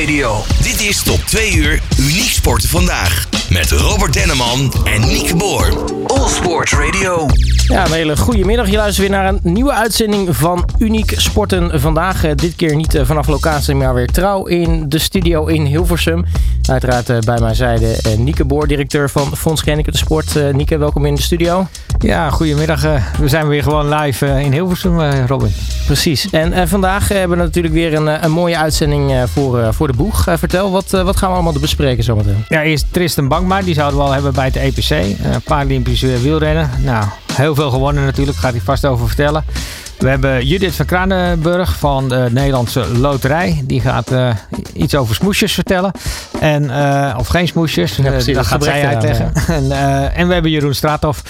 Radio. Dit is tot 2 uur Uniek Sporten vandaag. Met Robert Denneman en Nieke Boer. All Sport Radio. Ja, een hele goede middag. Je luistert weer naar een nieuwe uitzending van Uniek Sporten vandaag. Eh, dit keer niet eh, vanaf locatie, maar weer trouw in de studio in Hilversum. Uiteraard eh, bij mijn zijde Nieke Boor, directeur van Fonds Gehandicapten Sport. Nieke, welkom in de studio. Ja, goedemiddag. eh, we zijn weer gewoon live eh, in Hilversum, eh, Robin. Precies. En vandaag hebben we natuurlijk weer een, een mooie uitzending voor, voor de boeg. Vertel, wat, wat gaan we allemaal bespreken zometeen? Ja, eerst Tristan Bankma, die zouden we al hebben bij het EPC. Paralympisch wielrennen. Nou, heel veel gewonnen natuurlijk, gaat hij vast over vertellen. We hebben Judith van Kranenburg van de Nederlandse Loterij. Die gaat iets over smoesjes vertellen. En, of geen smoesjes, Ja, precies, dat gaat zij uitleggen. en, en we hebben Jeroen Straathoff,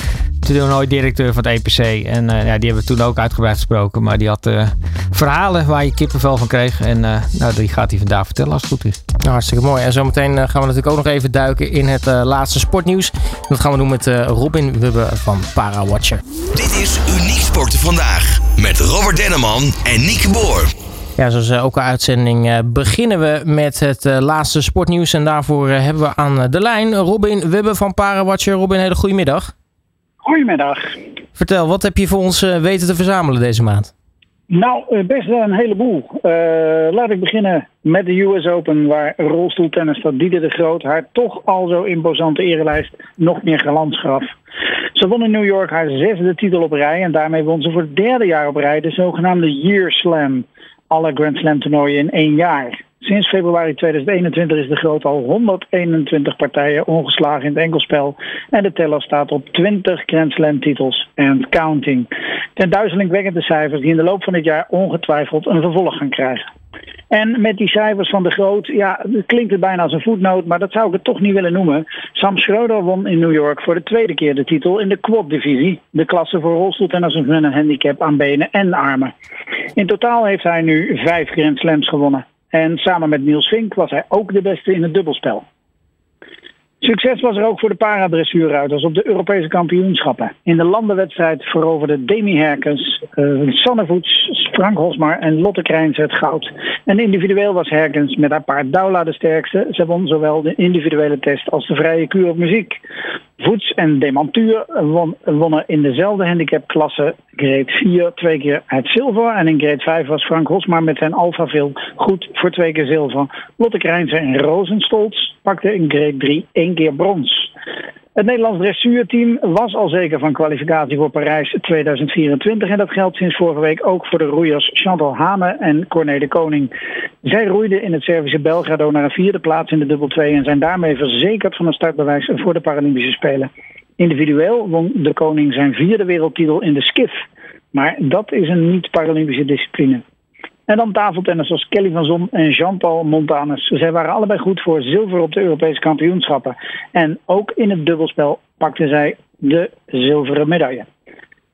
nooit directeur van het EPC. En eh, ja, die hebben we toen ook uitgebreid gesproken. Maar die had eh, verhalen waar je kippenvel van kreeg. En eh, nou, die gaat hij vandaag vertellen als het goed is. Nou, hartstikke mooi. En zometeen gaan we natuurlijk ook nog even duiken in het eh, laatste sportnieuws. Dat gaan we doen met eh, Robin Wubbe van Parawatcher. Dit is Uniek Sporten vandaag. Met Robert Denneman en Nieke Boer. Ja, zoals eh, elke uitzending eh, beginnen we met het eh, laatste sportnieuws. En daarvoor hebben we aan de lijn Robin Wubbe van Parawatcher. Robin, hele goede middag. Goedemiddag. Vertel, wat heb je voor ons eh, weten te verzamelen deze maand? Nou, eh, best wel een heleboel. Eh, laat ik beginnen met de US Open, waar rolstoeltennister Diede de Groot haar toch al zo imposante erelijst nog meer galans gaf. Ze won in New York haar zesde titel op rij en daarmee won ze voor het derde jaar op rij de zogenaamde Year Slam. Alle Grand Slam toernooien in één jaar. Sinds februari 2021 is de Groot al 121 partijen ongeslagen in het enkelspel. En de teller staat op 20 Grand Slam titels and counting. Ten duizelingwekkende cijfers die in de loop van dit jaar ongetwijfeld een vervolg gaan krijgen. En met die cijfers van de Groot, ja, klinkt het bijna als een voetnoot, maar dat zou ik het toch niet willen noemen. Sam Schroeder won in New York voor de tweede keer de titel in de quad-divisie. De klasse voor rolstoeltennissers met een handicap aan benen en armen. In totaal heeft hij nu vijf Grand Slams gewonnen. En samen met Niels Vink was hij ook de beste in het dubbelspel. Succes was er ook voor de paradressuurruiters op de Europese kampioenschappen. In de landenwedstrijd veroverden Demi Herkens, uh, Sanne Voets, Frank Hosmar en Lotte Krijns het goud. En individueel was Herkens met haar paard Daula de sterkste. Ze won zowel de individuele test als de vrije kuur op muziek. Voets en Demantuur won, wonnen in dezelfde handicapklasse grade 4 twee keer het zilver. En in grade 5 was Frank Hosmar met zijn Alpha Vil goed voor twee keer zilver. Lotte Krijnse en Rozenstolz pakten in grade 3 één keer brons. Het Nederlands dressuurteam was al zeker van kwalificatie voor Parijs 2024. En dat geldt sinds vorige week ook voor de roeiers Chantal Hane en Corné de Koning. Zij roeiden in het Servische Belgrado naar een vierde plaats in de dubbel 2 en zijn daarmee verzekerd van een startbewijs voor de Paralympische Spelen. Individueel won de Koning zijn vierde wereldtitel in de skif. Maar dat is een niet-Paralympische discipline. En dan tafeltennissers Kelly van Zon en Jean-Paul Montanus. Zij waren allebei goed voor zilver op de Europese kampioenschappen. En ook in het dubbelspel pakten zij de zilveren medaille.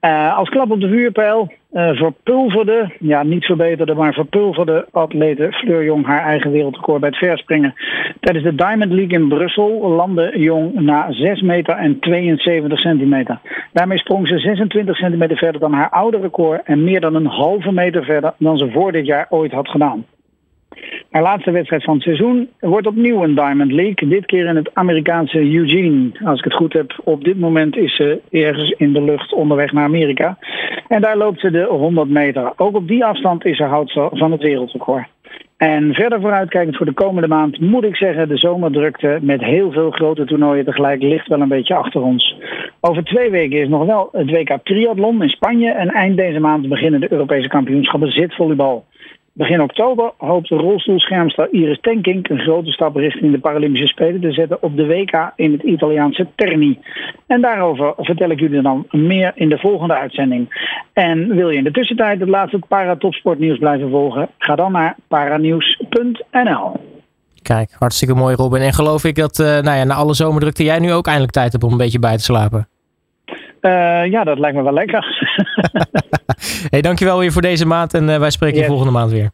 Uh, als klap op de vuurpijl uh, verpulverde, ja niet verbeterde, maar verpulverde atlete Fleur Jong haar eigen wereldrecord bij het verspringen. Tijdens de Diamond League in Brussel landde Jong na 6 meter en 72 centimeter. Daarmee sprong ze 26 centimeter verder dan haar oude record en meer dan een halve meter verder dan ze voor dit jaar ooit had gedaan. Haar laatste wedstrijd van het seizoen wordt opnieuw een Diamond League. Dit keer in het Amerikaanse Eugene. Als ik het goed heb, op dit moment is ze ergens in de lucht onderweg naar Amerika. En daar loopt ze de 100 meter. Ook op die afstand is ze houdster van het wereldrecord. En verder vooruitkijkend voor de komende maand moet ik zeggen, de zomerdrukte met heel veel grote toernooien tegelijk ligt wel een beetje achter ons. Over twee weken is nog wel het WK Triathlon in Spanje en eind deze maand beginnen de Europese kampioenschappen zitvolleybal. Begin oktober hoopt de rolstoelschermster Iris Tenkink een grote stap richting de Paralympische Spelen te zetten op de WK in het Italiaanse Terni. En daarover vertel ik jullie dan meer in de volgende uitzending. En wil je in de tussentijd het laatste paratopsportnieuws blijven volgen? Ga dan naar paranieuws.nl. Kijk, hartstikke mooi Robin. En geloof ik dat uh, nou ja, na alle zomerdrukte jij nu ook eindelijk tijd hebt om een beetje bij te slapen? Uh, ja, dat lijkt me wel lekker. hey, dankjewel weer voor deze maand en uh, wij spreken yes. je volgende maand weer.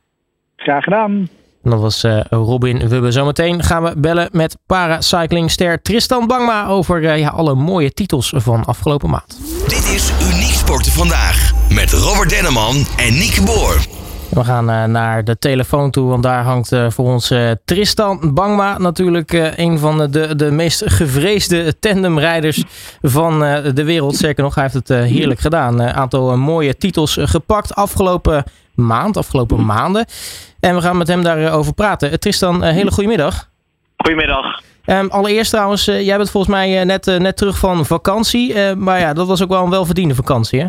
Graag gedaan. En dat was uh, Robin Wubbe. Zometeen gaan we bellen met paracyclingster Tristan Bangma over ja, alle mooie titels van afgelopen maand. Dit is Uniek Sporten Vandaag met Robert Denneman en Nieke Boer. We gaan naar de telefoon toe, want daar hangt voor ons Tristan Bangma. Natuurlijk een van de, de meest gevreesde tandemrijders van de wereld. Zeker nog, hij heeft het heerlijk gedaan. Een aantal mooie titels gepakt afgelopen maand, afgelopen maanden. En we gaan met hem daarover praten. Tristan, hele goedemiddag. Goedemiddag. Um, allereerst trouwens, jij bent volgens mij net, net terug van vakantie. maar ja, dat was ook wel een welverdiende vakantie, hè?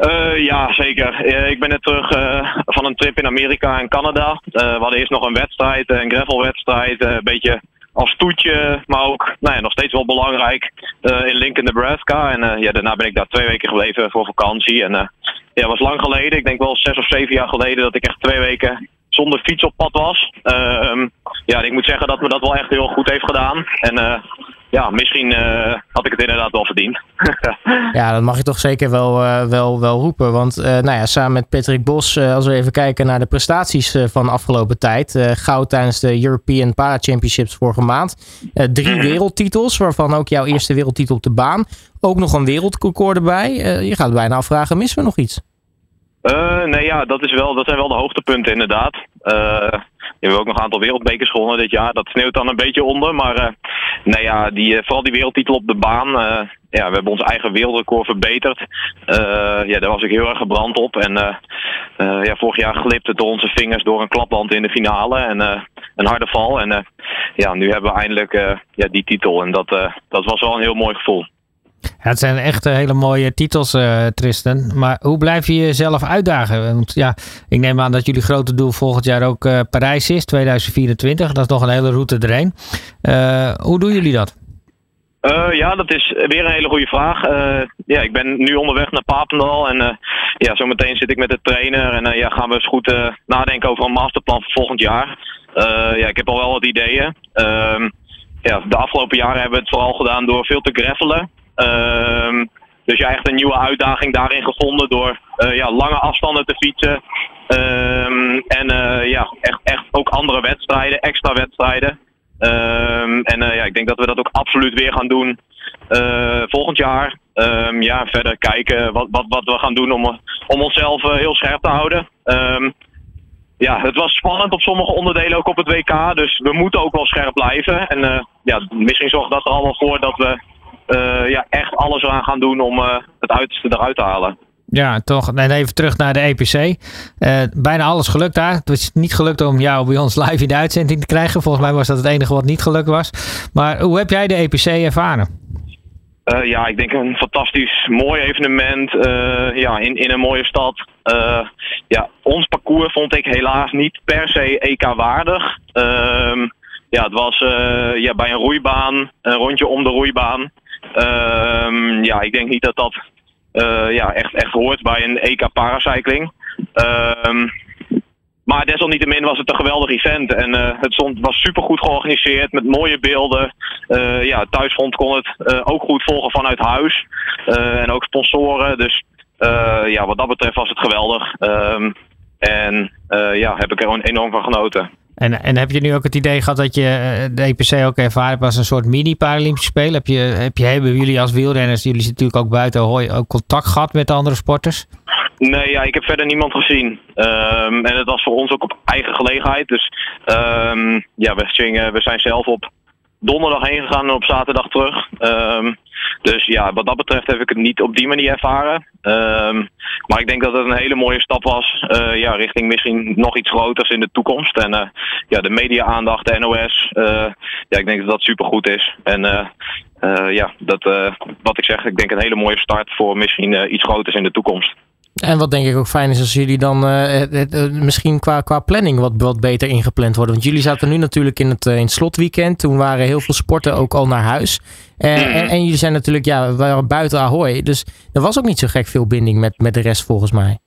Uh, ja, zeker. Ik ben net terug uh, van een trip in Amerika en Canada. we hadden eerst nog een wedstrijd, een gravelwedstrijd. een beetje als toetje, maar ook nou ja, nog steeds wel belangrijk in Lincoln, Nebraska. En ja, daarna ben ik daar twee weken gebleven voor vakantie. En ja, was lang geleden, ik denk wel zes of zeven jaar geleden, dat ik echt twee weken zonder fiets op pad was. Ehm, ja, ik moet zeggen dat me dat wel echt heel goed heeft gedaan. En ja, misschien uh, had ik het inderdaad wel verdiend. ja, dat mag je toch zeker wel, uh, wel, wel roepen. Want uh, nou ja, samen met Patrick Bos, als we even kijken naar de prestaties van de afgelopen tijd. goud tijdens de European Para Championships vorige maand. drie mhm. wereldtitels, waarvan ook jouw eerste wereldtitel op de baan. Ook nog een wereldrecord erbij. je gaat bijna afvragen, missen we nog iets? nee, ja, dat, is wel, dat zijn wel de hoogtepunten inderdaad. We hebben ook nog een aantal wereldbekers gewonnen dit jaar. Dat sneeuwt dan een beetje onder. Maar uh, nou ja, die, uh, vooral die wereldtitel op de baan. Uh, ja, we hebben ons eigen wereldrecord verbeterd. ja, daar was ik heel erg gebrand op. En ja, vorig jaar glipte door onze vingers door een klapband in de finale. En een harde val. En ja, nu hebben we eindelijk ja, die titel. En dat, dat was wel een heel mooi gevoel. Het zijn echt eh, hele mooie titels, uh, Tristan. Maar hoe blijf je jezelf uitdagen? Want ja, ik neem aan dat jullie grote doel volgend jaar ook uh, Parijs is, 2024. Dat is nog een hele route erheen. Hoe doen jullie dat? ja, dat is weer een hele goede vraag. ja, ik ben nu onderweg naar Papendal en ja, zometeen zit ik met de trainer en ja, gaan we eens goed nadenken over een masterplan voor volgend jaar. ja, ik heb al wel wat ideeën. Ehm, ja, de afgelopen jaren hebben we het vooral gedaan door veel te greffelen. Ehm, dus ja, echt een nieuwe uitdaging daarin gevonden door uh, ja, lange afstanden te fietsen. Um, en uh, ja, echt, echt ook andere wedstrijden, extra wedstrijden. Um, en uh, ja, ik denk dat we dat ook absoluut weer gaan doen volgend jaar. ja, verder kijken wat, wat, wat we gaan doen om, om onszelf heel scherp te houden. ja, het was spannend op sommige onderdelen ook op het WK. Dus we moeten ook wel scherp blijven. En ja, misschien zorgt dat er allemaal voor dat we ja, echt alles aan gaan doen om uh, het uiterste eruit te halen. Ja, toch. En even terug naar de EPC. Uh, eh, bijna alles gelukt daar. Het is niet gelukt om jou bij ons live in de uitzending te krijgen. Volgens mij was dat het enige wat niet gelukt was. Maar hoe heb jij de EPC ervaren? Uh, ja, ik denk een fantastisch mooi evenement. Uh, ja, in, in een mooie stad. Ja, ons parcours vond ik helaas niet per se EK-waardig. Ehm, ja, het was ja, bij een roeibaan, een rondje om de roeibaan. Um, ja, ik denk niet dat dat uh, ja, echt, echt hoort bij een EK paracycling. Um, maar desalniettemin was het een geweldig event. En uh, het stond, was supergoed georganiseerd met mooie beelden. Uh, ja, Thuisfront kon het ook goed volgen vanuit huis. en ook sponsoren. Dus ja, wat dat betreft was het geweldig. Um, en ja, heb ik er enorm van genoten. En, en heb je nu ook het idee gehad dat je eh, de EPC ook ervaren als een soort mini-Paralympische Spelen? Heb je, heb je, hebben jullie als wielrenners, jullie zitten natuurlijk ook buiten Ahoy, ook contact gehad met andere sporters? Nee, ja, ik heb verder niemand gezien. Um, en het was voor ons ook op eigen gelegenheid. Dus um, ja, we, we zijn zelf op donderdag heen gegaan en op zaterdag terug. Um, dus ja, wat dat betreft heb ik het niet op die manier ervaren. Um, maar ik denk dat het een hele mooie stap was. Uh, ja, richting misschien nog iets groters in de toekomst. En uh, ja, de media-aandacht, de NOS. Uh, ja, ik denk dat dat supergoed is. En ja, dat, wat ik zeg, ik denk een hele mooie start voor misschien iets groters in de toekomst. En wat denk ik ook fijn is als jullie dan uh, misschien qua, qua planning wat, wat beter ingepland worden. Want jullie zaten nu natuurlijk in het, uh, in het slotweekend. Toen waren heel veel sporten ook al naar huis. Mhm. en, en, jullie zijn natuurlijk ja, waren buiten Ahoy. Dus er was ook niet zo gek veel binding met, met de rest volgens mij.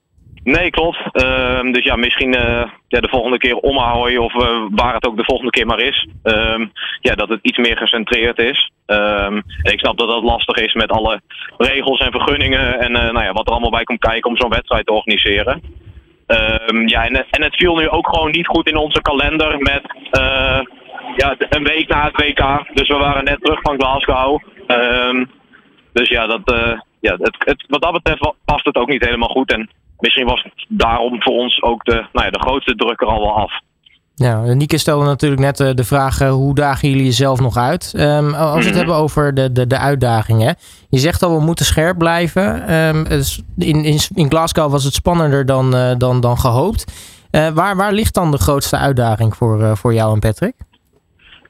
Nee, klopt. Uh, dus ja, misschien uh, ja, de volgende keer omhouden of uh, waar het ook de volgende keer maar is. Um, ja, dat het iets meer gecentreerd is. En ik snap dat dat lastig is met alle regels en vergunningen en uh, nou ja, wat er allemaal bij komt kijken om zo'n wedstrijd te organiseren. Ja, en, en het viel nu ook gewoon niet goed in onze kalender met ja, een week na het WK. Dus we waren net terug van Glasgow. dus ja, dat, ja het, het, wat dat betreft past het ook niet helemaal goed. En misschien was daarom voor ons ook de, nou ja, de grootste druk er al wel af. Ja, Nieke stelde natuurlijk net de vraag: hoe dagen jullie jezelf nog uit? Um, als we het mhm. hebben over de, de, de uitdagingen. Je zegt al, we moeten scherp blijven. Um, in, in, in Glasgow was het spannender dan, uh, dan, dan gehoopt. Uh, waar, waar ligt dan de grootste uitdaging voor, uh, voor jou en Patrick?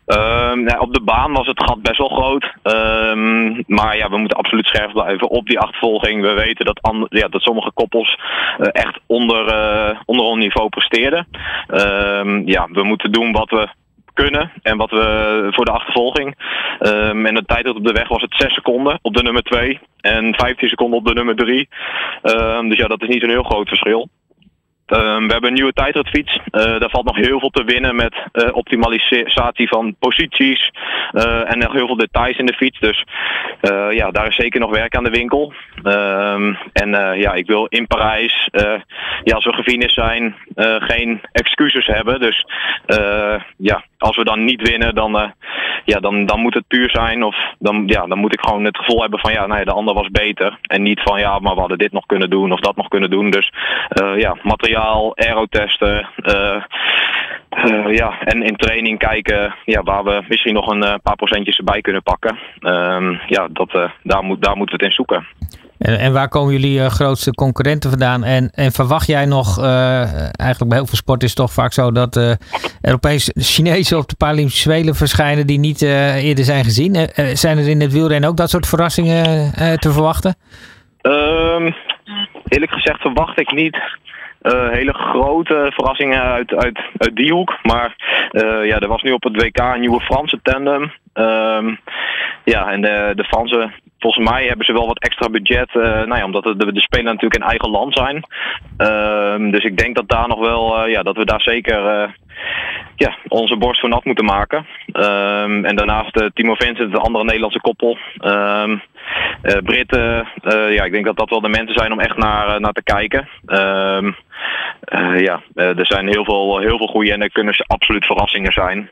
Um, nou, op de baan was het gat best wel groot. Um, maar ja, we moeten absoluut scherp blijven op die achtervolging. We weten dat, ja, dat sommige koppels uh, echt onder, uh, onder ons niveau presteerden. Um, ja, we moeten doen wat we kunnen en wat we voor de achtervolging. En de tijd op de weg was het 6 seconden op de nummer 2 en 15 seconden op de nummer 3. Um, dus ja, dat is niet een heel groot verschil. Um, we hebben een nieuwe tijdritfiets. Uh, daar valt nog heel veel te winnen met uh, optimalisatie van posities uh, en nog heel veel details in de fiets. Dus ja, daar is zeker nog werk aan de winkel. Um, en ja, ik wil in Parijs, ja, als we gefinished zijn, geen excuses hebben. Dus ja, als we dan niet winnen, dan, ja, dan, dan moet het puur zijn. Of dan, ja, dan moet ik gewoon het gevoel hebben van ja, ja, de ander was beter. En niet van ja, maar we hadden dit nog kunnen doen of dat nog kunnen doen. Dus ja, materiaal aerotesten. Uh, ja, en in training kijken ja, waar we misschien nog een paar procentjes erbij kunnen pakken. Uh, ja, dat, daar, moet, daar moeten we het in zoeken. En, en waar komen jullie grootste concurrenten vandaan? En, en verwacht jij nog, eigenlijk bij heel veel sport is het toch vaak zo dat er opeens Chinezen op de Paralympische Spelen verschijnen die niet eerder zijn gezien. zijn er in het wielrennen ook dat soort verrassingen te verwachten? Um, eerlijk gezegd verwacht ik niet hele grote verrassingen uit, uit, die hoek. Maar ja, er was nu op het WK een nieuwe Franse tandem. Um, ja, en de, de volgens mij hebben ze wel wat extra budget. Uh, nou ja, omdat de, de, spelen natuurlijk in eigen land zijn. Uh, dus ik denk dat daar nog wel, uh, ja, dat we daar zeker ja, onze borst voor nat moeten maken. Um, en daarnaast Timo Vincent, de andere Nederlandse koppel. Um, Britten, ja, ik denk dat dat wel de mensen zijn om echt naar, naar te kijken. Uh, ja, uh, er zijn heel veel, heel veel goede en er kunnen absoluut verrassingen zijn.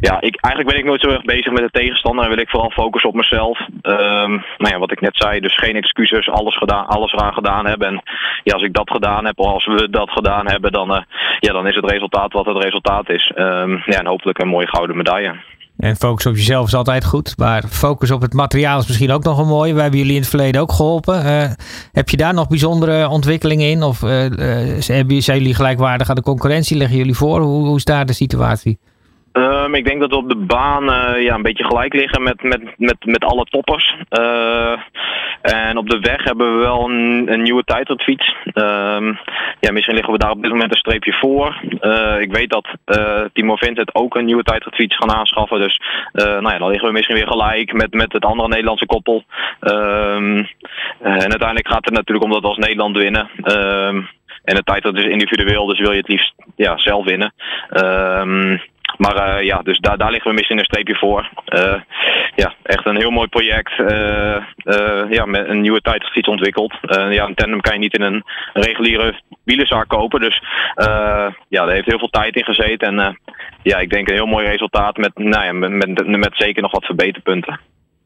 Ja, ik, eigenlijk ben ik nooit zo erg bezig met de tegenstander en wil ik vooral focussen op mezelf. Um, nou ja, wat ik net zei, dus geen excuses, alles, gedaan, alles eraan gedaan hebben. En ja, als ik dat gedaan heb, of als we dat gedaan hebben, dan, uh, ja, dan is het resultaat wat het resultaat is. Um, ja, en hopelijk een mooie gouden medaille. En focus op jezelf is altijd goed. Maar focus op het materiaal is misschien ook nog een mooie. We hebben jullie in het verleden ook geholpen. Uh, heb je daar nog bijzondere ontwikkelingen in? Of uh, zijn jullie gelijkwaardig aan de concurrentie? Leggen jullie voor? Hoe, hoe is daar de situatie? Um, ik denk dat we op de baan uh, ja, een beetje gelijk liggen met, met, met, met alle toppers. Uh, en op de weg hebben we wel een, een nieuwe tijdritfiets. Um, ja, misschien liggen we daar op dit moment een streepje voor. Uh, ik weet dat Timo Vincent ook een nieuwe tijdritfiets gaan aanschaffen. Dus nou ja, dan liggen we misschien weer gelijk met, met het andere Nederlandse koppel. Um, en uiteindelijk gaat het natuurlijk om dat we als Nederland winnen. en de tijdrit is individueel, dus wil je het liefst ja, zelf winnen. Maar uh, ja, dus daar, daar liggen we misschien een streepje voor. Uh, ja, echt een heel mooi project. Uh, ja, met een nieuwe tijdfiets ontwikkeld. ja, een tandem kan je niet in een reguliere wielenzaak kopen. Dus ja, daar heeft heel veel tijd in gezeten. En ja, ik denk een heel mooi resultaat met, nou ja, met, met, met zeker nog wat verbeterpunten.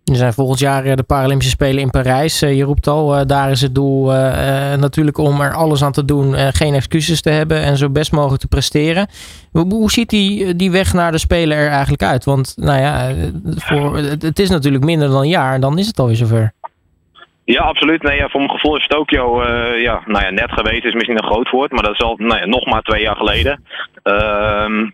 Er zijn volgend jaar eh, de Paralympische Spelen in Parijs. Eh, je roept al, eh, daar is het doel natuurlijk om er alles aan te doen, geen excuses te hebben en zo best mogelijk te presteren. Hoe ziet die, die weg naar de Spelen er eigenlijk uit? Want nou ja, voor, het is natuurlijk minder dan een jaar en dan is het alweer zover. Ja, absoluut. Nee, ja, voor mijn gevoel is Tokio uh, ja, nou ja, net geweest, is misschien een groot woord, maar dat is al nou ja, nog maar twee jaar geleden. Ehm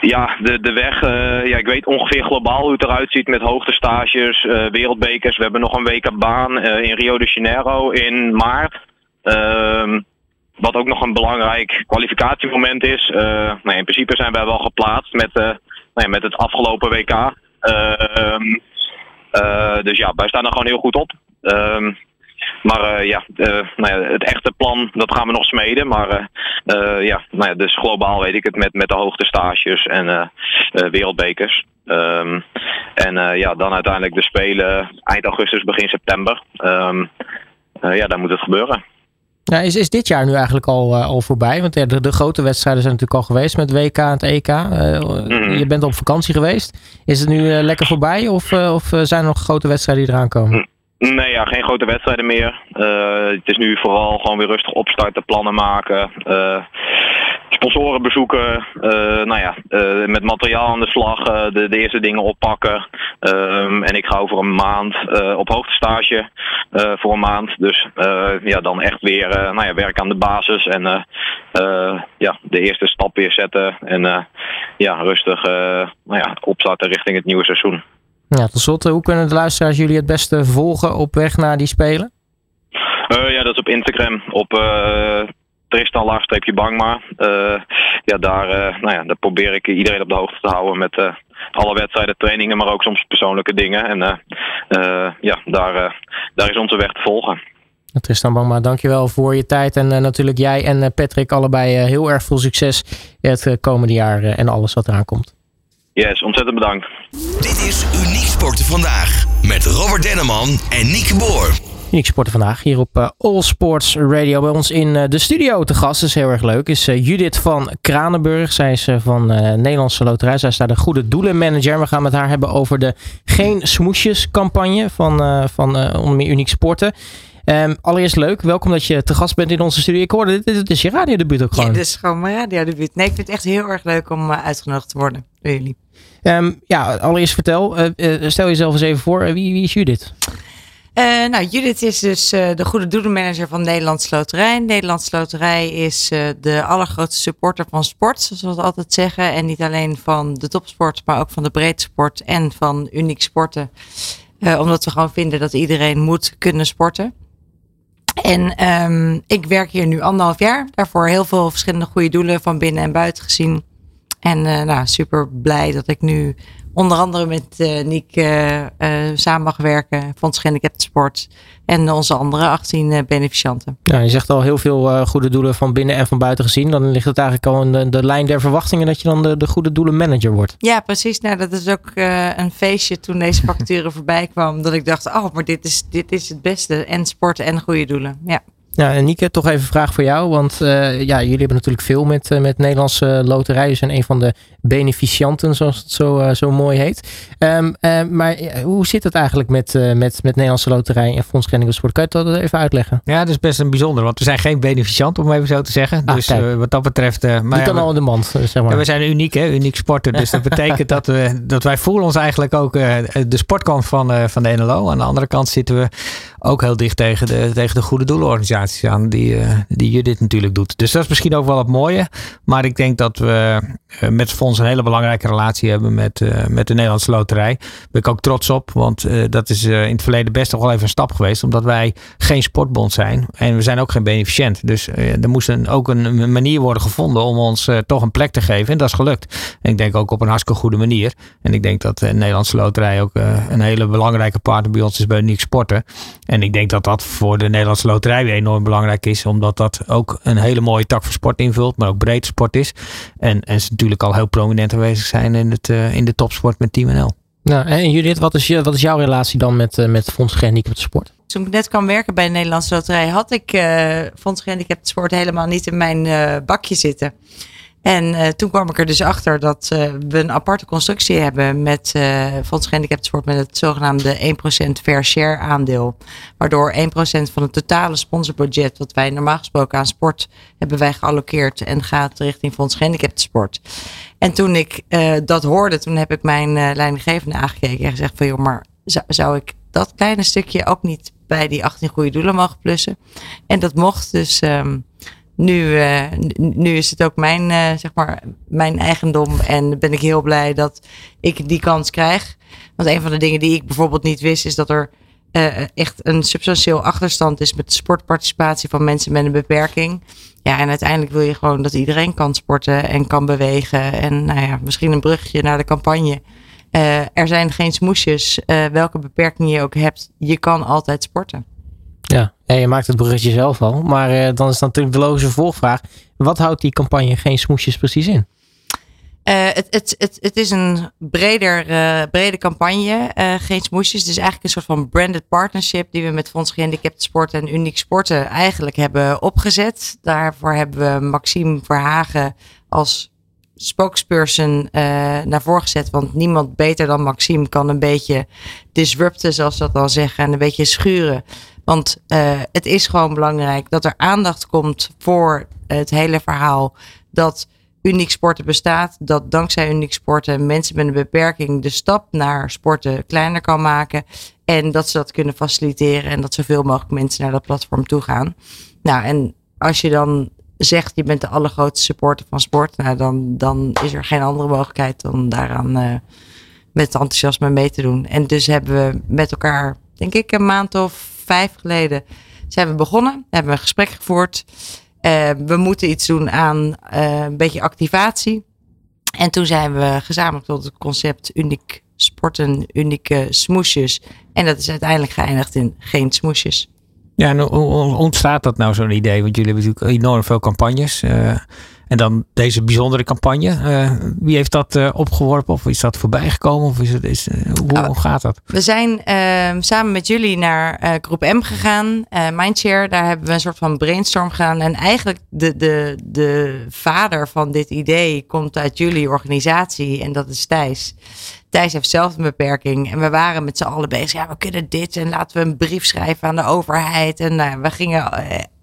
ja, de, de weg. Uh, ja, ik weet ongeveer globaal hoe het eruit ziet met hoogtestages, uh, wereldbekers. We hebben nog een WK baan uh, in Rio de Janeiro in maart. Ehm, wat ook nog een belangrijk kwalificatiemoment is. nou, in principe zijn wij wel geplaatst met, nou met het afgelopen WK. Ehm, dus ja, wij staan er gewoon heel goed op. Maar uh, ja, uh, nou ja, het echte plan, dat gaan we nog smeden. Maar uh, ja, nou ja, dus globaal weet ik het met, met de hoogtestages en wereldbekers. Um, en ja, dan uiteindelijk de Spelen eind augustus, begin september. Um, ja, daar moet het gebeuren. Is, is dit jaar nu eigenlijk al, al voorbij? Want ja, de, de, grote wedstrijden zijn natuurlijk al geweest met WK en het EK. Mm Je bent op vakantie geweest. Is het nu lekker voorbij of, of zijn er nog grote wedstrijden die eraan komen? Nee, ja, geen grote wedstrijden meer. het is nu vooral gewoon weer rustig opstarten, plannen maken sponsoren bezoeken, uh, nou ja, met materiaal aan de slag, de, de, eerste dingen oppakken. Um, en ik ga over een maand op hoogtestage voor een maand. Dus ja, dan echt weer nou ja, werk aan de basis en ja, de eerste stap weer zetten. En ja, rustig nou ja, opstarten richting het nieuwe seizoen. Ja, tot slot, hoe kunnen de luisteraars jullie het beste volgen op weg naar die Spelen? Uh, ja, dat is op Instagram. Op uh, Tristan laagstreepje Bangma. Uh, ja, daar, nou ja, daar probeer ik iedereen op de hoogte te houden met alle wedstrijden, trainingen, maar ook soms persoonlijke dingen. En ja, daar, daar is onze weg te volgen. Tristan Bangma, dankjewel voor je tijd. En natuurlijk jij en Patrick allebei heel erg veel succes het komende jaar en alles wat eraan komt. Yes, ontzettend bedankt. Dit is Uniek Sporten Vandaag met Robert Denneman en Nieke Boer. Uniek Sporten vandaag hier op uh, All Sports Radio. Bij ons in uh, de studio te gast, is heel erg leuk, is uh, Judith van Kranenburg. Zij is van Nederlandse Loterij. Zij is daar de goede doelenmanager. We gaan met haar hebben over de Geen Smoesjes campagne van, van onder meer Uniek Sporten. Um, allereerst leuk, welkom dat je te gast bent in onze studio. Ik hoorde, dit, dit is je radiodebuut ook gewoon. Ja, dit is gewoon mijn radiodebuut. Nee, ik vind het echt heel erg leuk om uitgenodigd te worden door jullie. Um, ja, allereerst vertel, stel jezelf eens even voor. wie, wie is Judith? Uh, nou, Judith is dus uh, de goede doelenmanager van Nederlandse Loterij. Nederlandse Loterij is uh, de allergrootste supporter van sport, zoals we het altijd zeggen. En niet alleen van de topsport, maar ook van de breedsport en van uniek sporten. omdat we gewoon vinden dat iedereen moet kunnen sporten. En um, ik werk hier nu anderhalf jaar. Daarvoor heel veel verschillende goede doelen van binnen en buiten gezien. En nou, super blij dat ik nu onder andere met uh, Niek uh, uh, samen mag werken, Fonds Gehandicapten Sport en onze andere 18 beneficianten. Ja, je zegt al heel veel goede doelen van binnen en van buiten gezien. Dan ligt het eigenlijk al in de, de lijn der verwachtingen dat je dan de, de goede doelen manager wordt. Ja, precies. Nou, dat is ook een feestje toen deze vacature voorbij kwam. Dat ik dacht, oh, maar dit is, dit is het beste. En sport en goede doelen. Ja. Ja, en Nieke, toch even een vraag voor jou. Want uh, ja, jullie hebben natuurlijk veel met, uh, met Nederlandse loterijen. Je zijn een van de beneficianten, zoals het zo, uh, zo mooi heet. Um, maar hoe zit het eigenlijk met, met, met Nederlandse loterij en Fonds Sport? Kan je dat even uitleggen? Ja, dat is best een bijzonder. Want we zijn geen beneficiant, om even zo te zeggen. Ah, dus wat dat betreft... maar Niet dan al in de mand, zeg maar. Ja, we zijn uniek, hè? Uniek sporten. Dus dat betekent dat, we, dat wij voelen ons eigenlijk ook de sportkant van, van de NLO. Aan de andere kant zitten we ook heel dicht tegen de, tegen de goede aan die, uh, die natuurlijk doet. Dus dat is misschien ook wel het mooie. Maar ik denk dat we uh, met Fonds een hele belangrijke relatie hebben met, uh, met de Nederlandse Loterij. Daar ben ik ook trots op, want dat is in het verleden best nog wel even een stap geweest. Omdat wij geen sportbond zijn en we zijn ook geen beneficiënt. Dus er moest een, ook een manier worden gevonden om ons toch een plek te geven. En dat is gelukt. En ik denk ook op een hartstikke goede manier. En ik denk dat de Nederlandse Loterij ook een hele belangrijke partner bij ons is bij Uniek Sporten. En ik denk dat dat voor de Nederlandse Loterij weer belangrijk is. Omdat dat ook een hele mooie tak voor sport invult. Maar ook breed sport is. En, en ze natuurlijk al heel prominent aanwezig zijn in, het, uh, in de topsport met Team NL. Nou, en Judith, wat is, je, wat is jouw relatie dan met, uh, met Fonds Gehandicapten Sport? Toen ik net kwam werken bij de Nederlandse Loterij had ik uh, Fonds Gehandicapten Sport helemaal niet in mijn uh, bakje zitten. En uh, toen kwam ik er dus achter dat uh, we een aparte constructie hebben met uh, Fonds Gehandicapten Sport met het zogenaamde 1% fair share aandeel. Waardoor 1% van het totale sponsorbudget wat wij normaal gesproken aan sport hebben wij geallokeerd en gaat richting Fonds Gehandicapten Sport. En toen ik dat hoorde, toen heb ik mijn leidinggevende aangekeken en gezegd van joh, maar zou, ik dat kleine stukje ook niet bij die 18 goede doelen mogen plussen? En dat mocht dus... Um, nu, uh, nu is het ook mijn, uh, zeg maar, mijn eigendom. En ben ik heel blij dat ik die kans krijg. Want een van de dingen die ik bijvoorbeeld niet wist, is dat er uh, echt een substantieel achterstand is met sportparticipatie van mensen met een beperking. Ja, en uiteindelijk wil je gewoon dat iedereen kan sporten en kan bewegen. En nou ja, misschien een brugje naar de campagne. er zijn geen smoesjes. welke beperking je ook hebt, je kan altijd sporten. Ja, ja je maakt het bruggetje zelf al. Maar uh, dan is dan natuurlijk de logische volgvraag. Wat houdt die campagne Geen Smoesjes precies in? Uh, het, het, het, het is een breder, uh, brede campagne, uh, geen smoesjes. Het is eigenlijk een soort van branded partnership die we met Fonds Gehandicapten Sporten en Uniek Sporten eigenlijk hebben opgezet. Daarvoor hebben we Maxime Verhagen als spokesperson naar voren gezet. Want niemand beter dan Maxime kan een beetje disrupten, zoals dat dan zeggen. En een beetje schuren. Want het is gewoon belangrijk dat er aandacht komt voor het hele verhaal. Dat Uniek Sporten bestaat. Dat dankzij Uniek Sporten mensen met een beperking de stap naar sporten kleiner kan maken. En dat ze dat kunnen faciliteren en dat zoveel mogelijk mensen naar dat platform toe gaan. Nou, en als je dan zegt je bent de allergrootste supporter van sport, nou dan, dan is er geen andere mogelijkheid dan daaraan uh, met enthousiasme mee te doen. En dus hebben we met elkaar, denk ik, een maand of vijf geleden zijn we begonnen. Hebben we een gesprek gevoerd. Uh, we moeten iets doen aan uh, een beetje activatie. En toen zijn we gezamenlijk tot het concept uniek sporten, unieke smoesjes. En dat is uiteindelijk geëindigd in geen smoesjes. Ja, en hoe ontstaat dat nou zo'n idee? Want jullie hebben natuurlijk enorm veel campagnes. Uh, en dan deze bijzondere campagne. Uh, wie heeft dat uh, opgeworpen? Of is dat voorbij gekomen? Of is het, is, hoe, oh, gaat dat? We zijn ehm, samen met jullie naar groep M gegaan. Mindshare, daar hebben we een soort van brainstorm gedaan. En eigenlijk de, de, de vader van dit idee komt uit jullie organisatie. En dat is Thijs. Thijs heeft zelf een beperking. En we waren met z'n allen bezig. Ja, we kunnen dit. En laten we een brief schrijven aan de overheid. En nou, we gingen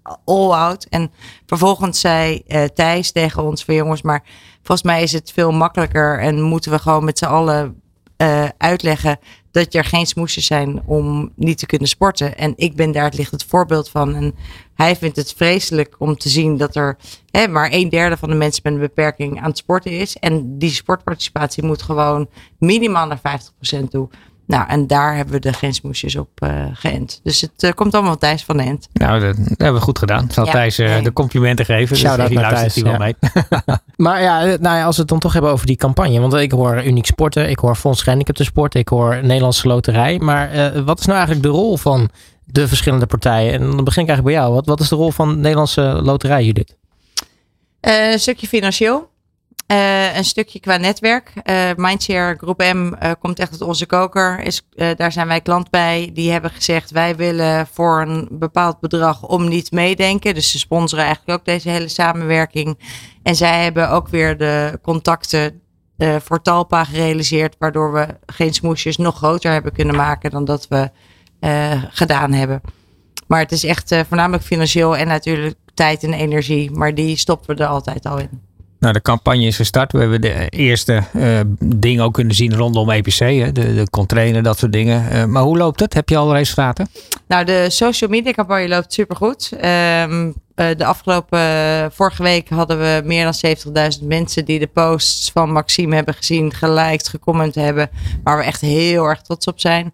eh, all out. En vervolgens zei uh, Thijs tegen ons van jongens, maar volgens mij is het veel makkelijker. En moeten we gewoon met z'n allen uh, uitleggen dat er geen smoesjes zijn om niet te kunnen sporten. En ik ben daar het licht het voorbeeld van. En hij vindt het vreselijk om te zien dat er hè, maar een derde van de mensen met een beperking aan het sporten is. En die sportparticipatie moet gewoon minimaal naar 50% toe. Nou, en daar hebben we de grensmoesjes op uh, geënt. Dus het uh, komt allemaal Thijs van de end. Nou, dat, hebben we goed gedaan. Zal ja, Thijs uh, nee. de complimenten geven. Dus die luistert hij wel mee. maar ja, nou ja, als we het dan toch hebben over die campagne. Want ik hoor Uniek Sporten, ik hoor Fonds Gehandicapten Sport, ik hoor Nederlandse Loterij. Maar wat is nou eigenlijk de rol van de verschillende partijen? En dan begin ik eigenlijk bij jou. Wat, wat is de rol van de Nederlandse Loterij, Judith? een stukje financieel. Uh, een stukje qua netwerk. Uh, Mindshare Groep M uh, komt echt uit onze koker. Is, daar zijn wij klant bij. Die hebben gezegd wij willen voor een bepaald bedrag om niet meedenken. Dus ze sponsoren eigenlijk ook deze hele samenwerking. En zij hebben ook weer de contacten voor Talpa gerealiseerd. Waardoor we geen smoesjes nog groter hebben kunnen maken dan dat we gedaan hebben. Maar het is echt voornamelijk financieel en natuurlijk tijd en energie. Maar die stoppen we er altijd al in. Nou, de campagne is gestart. We hebben de eerste uh, dingen ook kunnen zien rondom EPC. Hè? De, de contrainen, dat soort dingen. Uh, maar hoe loopt het? Heb je al resultaten? Nou, de social media campagne loopt supergoed. Um, de afgelopen, vorige week hadden we meer dan 70.000 mensen die de posts van Maxime hebben gezien, geliked, gecomment hebben. Waar we echt heel erg trots op zijn.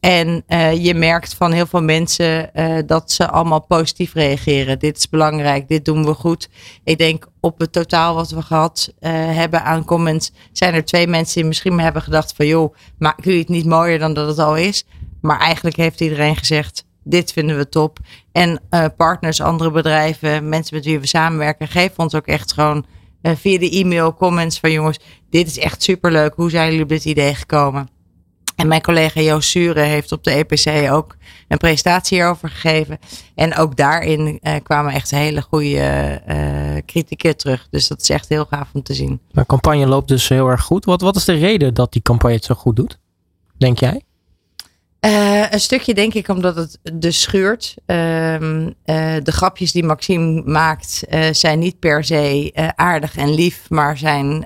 En uh, je merkt van heel veel mensen uh, dat ze allemaal positief reageren. Dit is belangrijk, dit doen we goed. Ik denk op het totaal wat we gehad uh, hebben aan comments, zijn er twee mensen die misschien hebben gedacht van joh, maken jullie het niet mooier dan dat het al is? Maar eigenlijk heeft iedereen gezegd, dit vinden we top. En partners, andere bedrijven, mensen met wie we samenwerken, geven ons ook echt gewoon via de e-mail comments van jongens, dit is echt superleuk. Hoe zijn jullie op dit idee gekomen? En mijn collega Joost Sure heeft op de EPC ook een presentatie hierover gegeven. En ook daarin uh, kwamen echt hele goede uh, kritieken terug. Dus dat is echt heel gaaf om te zien. De campagne loopt dus heel erg goed. Wat, wat is de reden dat die campagne het zo goed doet? Denk jij? Uh, een stukje denk ik omdat het dus schuurt. Uh, uh, de grapjes die Maxime maakt zijn niet per se aardig en lief, maar zijn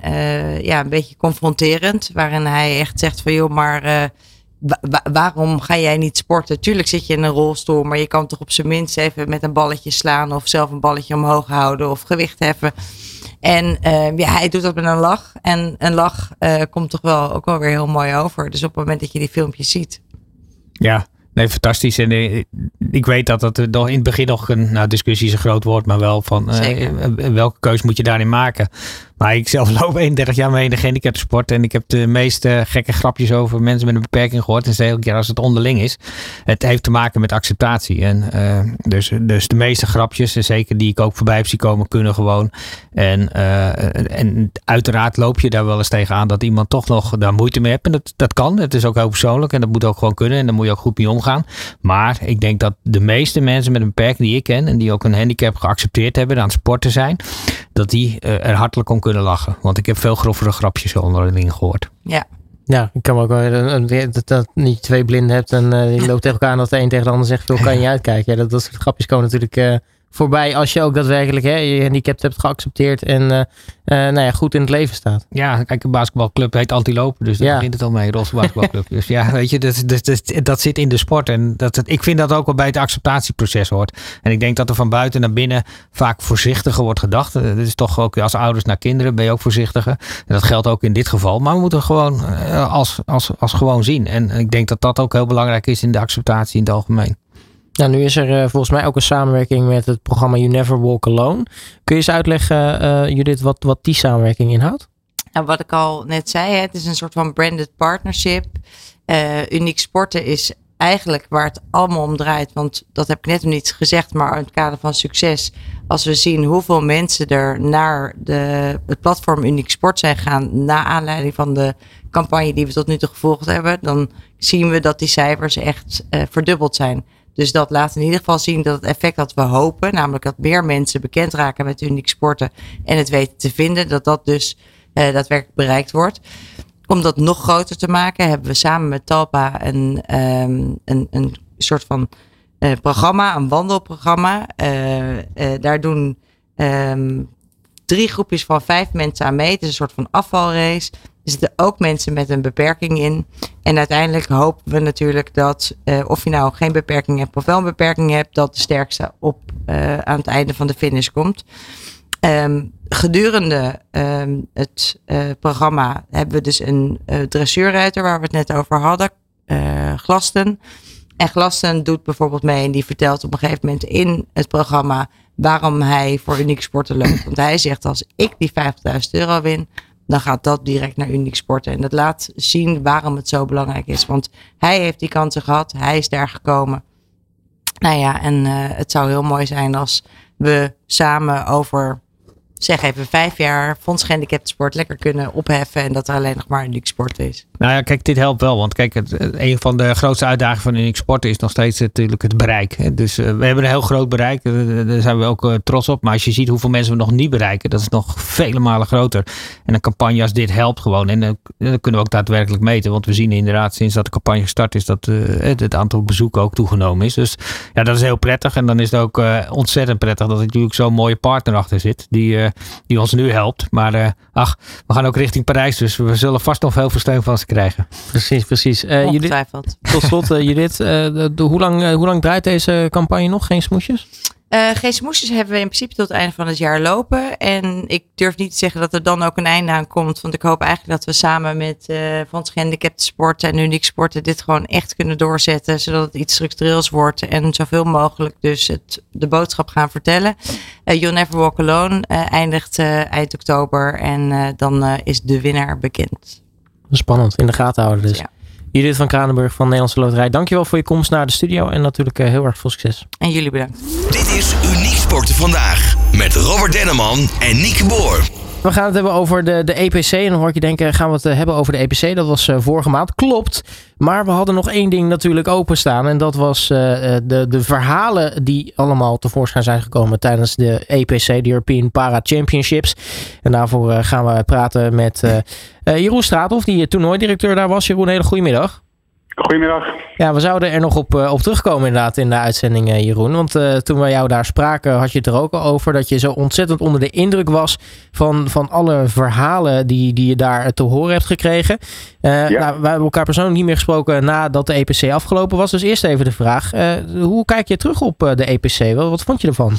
ja, een beetje confronterend. Waarin hij echt zegt van joh, maar wa waarom ga jij niet sporten? Tuurlijk zit je in een rolstoel, maar je kan toch op zijn minst even met een balletje slaan of zelf een balletje omhoog houden of gewicht heffen. En ja, hij doet dat met een lach. En een lach komt toch wel ook wel weer heel mooi over. Dus op het moment dat je die filmpjes ziet. Ja, nee, fantastisch. En eh, ik weet dat dat nog in het begin nog een nou, discussie is een groot woord, maar wel van uh, welke keus moet je daarin maken? Maar ik zelf loop 31 jaar mee in de gehandicaptensport. En ik heb de meeste gekke grapjes over mensen met een beperking gehoord. En elke keer als het onderling is. Het heeft te maken met acceptatie. En uh, dus, dus de meeste grapjes, zeker die ik ook voorbij heb zien komen, kunnen gewoon. En, uh, en uiteraard loop je daar wel eens tegenaan dat iemand toch nog daar moeite mee heeft. En dat, dat kan. Het is ook heel persoonlijk. En dat moet ook gewoon kunnen. En daar moet je ook goed mee omgaan. Maar ik denk dat de meeste mensen met een beperking die ik ken. En die ook een handicap geaccepteerd hebben. aan het sporten zijn. Dat die er hartelijk om kunnen kunnen lachen. Want ik heb veel grovere grapjes onderling gehoord. Ja. Ja, ik kan me ook wel dat, dat niet twee blinden hebt en uh, die loopt tegen elkaar en dat de een tegen de ander zegt, veel kan je uitkijken. Ja, dat, dat soort grapjes komen natuurlijk uh, voorbij als je ook daadwerkelijk hè, je handicap hebt geaccepteerd en uh, uh, nou ja, goed in het leven staat. Ja, kijk, een basketbalclub heet Antilopen, dus daar ja. begint het al mee, Rosse basketbalclub. dus ja, weet je, dat, dat, dat, dat, zit in de sport en dat, ik vind dat ook wel bij het acceptatieproces hoort. En ik denk dat er van buiten naar binnen vaak voorzichtiger wordt gedacht. Dat is toch ook als ouders naar kinderen ben je ook voorzichtiger. En dat geldt ook in dit geval. Maar we moeten gewoon als, als, als gewoon zien. En ik denk dat dat ook heel belangrijk is in de acceptatie in het algemeen. Nou, nu is er uh, volgens mij ook een samenwerking met het programma You Never Walk Alone. Kun je eens uitleggen, uh, Judith, wat, wat die samenwerking inhoudt? Nou, wat ik al net zei, het is een soort van branded partnership. Uh, Uniek Sporten is eigenlijk waar het allemaal om draait. Want dat heb ik net nog niet gezegd, maar in het kader van succes. Als we zien hoeveel mensen er naar de, het platform Uniek Sport zijn gegaan. na aanleiding van de campagne die we tot nu toe gevolgd hebben. dan zien we dat die cijfers echt verdubbeld zijn. Dus dat laat in ieder geval zien dat het effect dat we hopen, namelijk dat meer mensen bekend raken met uniek sporten en het weten te vinden, dat dat dus uh, daadwerkelijk bereikt wordt. Om dat nog groter te maken, hebben we samen met Talpa een, um, een, een soort van uh, programma, een wandelprogramma. Uh, daar doen um, drie groepjes van vijf mensen aan mee. Het is een soort van afvalrace. Er zitten ook mensen met een beperking in. En uiteindelijk hopen we natuurlijk dat, uh, of je nou geen beperking hebt of wel een beperking hebt, dat de sterkste op uh, aan het einde van de finish komt. Um, gedurende um, het uh, programma hebben we dus een dressuurruiter waar we het net over hadden, Glasten. En Glasten doet bijvoorbeeld mee en die vertelt op een gegeven moment in het programma waarom hij voor uniek sporten loopt. Want hij zegt als ik die 50.000 euro win, dan gaat dat direct naar Uniek Sporten. En dat laat zien waarom het zo belangrijk is. Want hij heeft die kansen gehad, hij is daar gekomen. Nou ja, en uh, het zou heel mooi zijn als we samen over zeg even vijf jaar sport lekker kunnen opheffen en dat er alleen nog maar uniek sport is. Nou ja, kijk, dit helpt wel. Want kijk, het, een van de grootste uitdagingen van uniek sport is nog steeds natuurlijk het bereik. Dus uh, we hebben een heel groot bereik. Daar zijn we ook trots op. Maar als je ziet hoeveel mensen we nog niet bereiken, dat is nog vele malen groter. En een campagne als dit helpt gewoon. En dat kunnen we ook daadwerkelijk meten. Want we zien inderdaad sinds dat de campagne gestart is dat het, het, aantal bezoeken ook toegenomen is. Dus ja, dat is heel prettig. En dan is het ook ontzettend prettig dat er natuurlijk zo'n mooie partner achter zit. Die die ons nu helpt. Maar uh, ach, we gaan ook richting Parijs, dus we zullen vast nog heel veel steun van ze krijgen. Precies, precies. Uh, Ongetwijfeld. Judith, tot slot, uh, Judith, de, hoe, lang, hoe lang draait deze campagne nog? Geen smoesjes? Uh, geen smoesjes hebben we in principe tot het einde van het jaar lopen. En ik durf niet te zeggen dat er dan ook een einde aan komt. Want ik hoop eigenlijk dat we samen met uh, Fonds Gehandicapten Sporten en Uniek Sporten dit gewoon echt kunnen doorzetten. Zodat het iets structureels wordt en zoveel mogelijk dus het, de boodschap gaan vertellen. Uh, You'll Never Walk Alone eindigt eind oktober en dan is de winnaar bekend. Spannend, in de gaten houden dus. Ja. Judith van Kranenburg van Nederlandse Loterij. Dankjewel voor je komst naar de studio en natuurlijk uh, heel erg veel succes. En jullie bedankt. Dit is Uniek Vandaag met Robert Denneman en Nieke Boer. We gaan het hebben over de, de EPC. En dan hoor ik je denken, gaan we het hebben over de EPC? Dat was uh, vorige maand. Klopt. Maar we hadden nog één ding natuurlijk openstaan. En dat was uh, de, de verhalen die allemaal tevoorschijn zijn gekomen tijdens de EPC, de European Para Championships. En daarvoor gaan we praten met Jeroen Straathoff, die toernooidirecteur daar was. Jeroen, hele goede middag. Goedemiddag. Ja, we zouden er nog op, uh, op terugkomen inderdaad in de uitzending, uh, Jeroen. Want uh, toen we jou daar spraken, had je het er ook al over dat je zo ontzettend onder de indruk was van, van alle verhalen die, die je daar te horen hebt gekregen. Ja. Nou, we hebben elkaar persoonlijk niet meer gesproken nadat de EPC afgelopen was. Dus eerst even de vraag, hoe kijk je terug op de EPC? Wat, wat vond je ervan?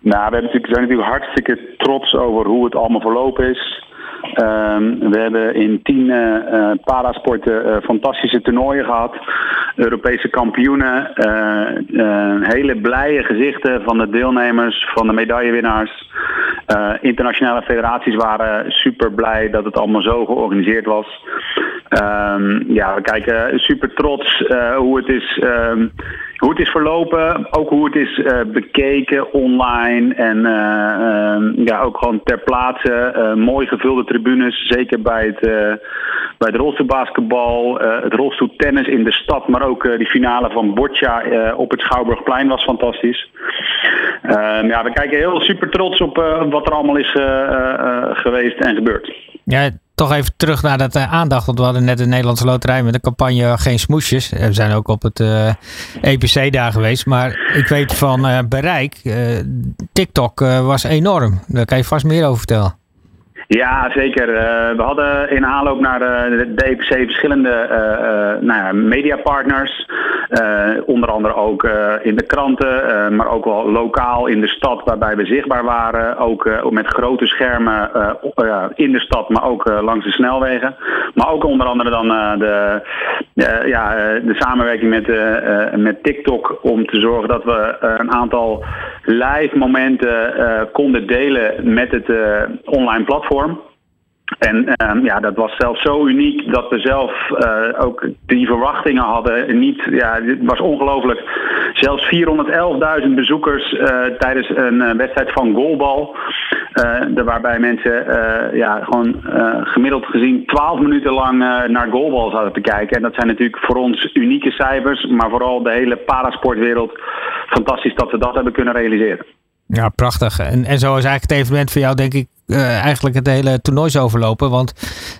Nou, we natuurlijk, zijn natuurlijk hartstikke trots over hoe het allemaal verlopen is. Um, we hebben in tien uh, parasporten uh, fantastische toernooien gehad. Europese kampioenen. hele blije gezichten van de deelnemers, van de medaillewinnaars. internationale federaties waren super blij dat het allemaal zo georganiseerd was. Um, ja, we kijken super trots hoe het is. Um, hoe het is verlopen, ook hoe het is uh, bekeken online en uh, uh, ja, ook gewoon ter plaatse. mooi gevulde tribunes, zeker bij het, bij het rolstoelbasketbal, het rolstoeltennis in de stad, maar ook die finale van Boccia op het Schouwburgplein was fantastisch. Ehm, ja, we kijken heel super trots op wat er allemaal is geweest en gebeurd. Ja, toch even terug naar dat aandacht. Want we hadden net de Nederlandse Loterij met de campagne Geen Smoesjes. We zijn ook op het EPC daar geweest. Maar ik weet van bereik. TikTok was enorm. Daar kan je vast meer over vertellen. Ja, zeker. Uh, we hadden in aanloop naar de, de EPC verschillende uh, nou ja, mediapartners. onder andere ook in de kranten, maar ook wel lokaal in de stad waarbij we zichtbaar waren. Ook met grote schermen in de stad, maar ook langs de snelwegen. Maar ook onder andere dan de, ja, de samenwerking met, met TikTok om te zorgen dat we een aantal live momenten konden delen met het online platform. En um, ja, dat was zelfs zo uniek dat we zelf uh, ook die verwachtingen hadden. Niet, ja, het was ongelooflijk. Zelfs 411.000 bezoekers uh, tijdens een uh, wedstrijd van goalbal. waarbij mensen ja, gewoon gemiddeld gezien 12 minuten lang naar goalbal zouden te kijken. En dat zijn natuurlijk voor ons unieke cijfers. Maar vooral de hele parasportwereld. Fantastisch dat we dat hebben kunnen realiseren. Ja, prachtig. En, en zo is eigenlijk het evenement voor jou, denk ik, uh, eigenlijk het hele toernooi is overlopen. Want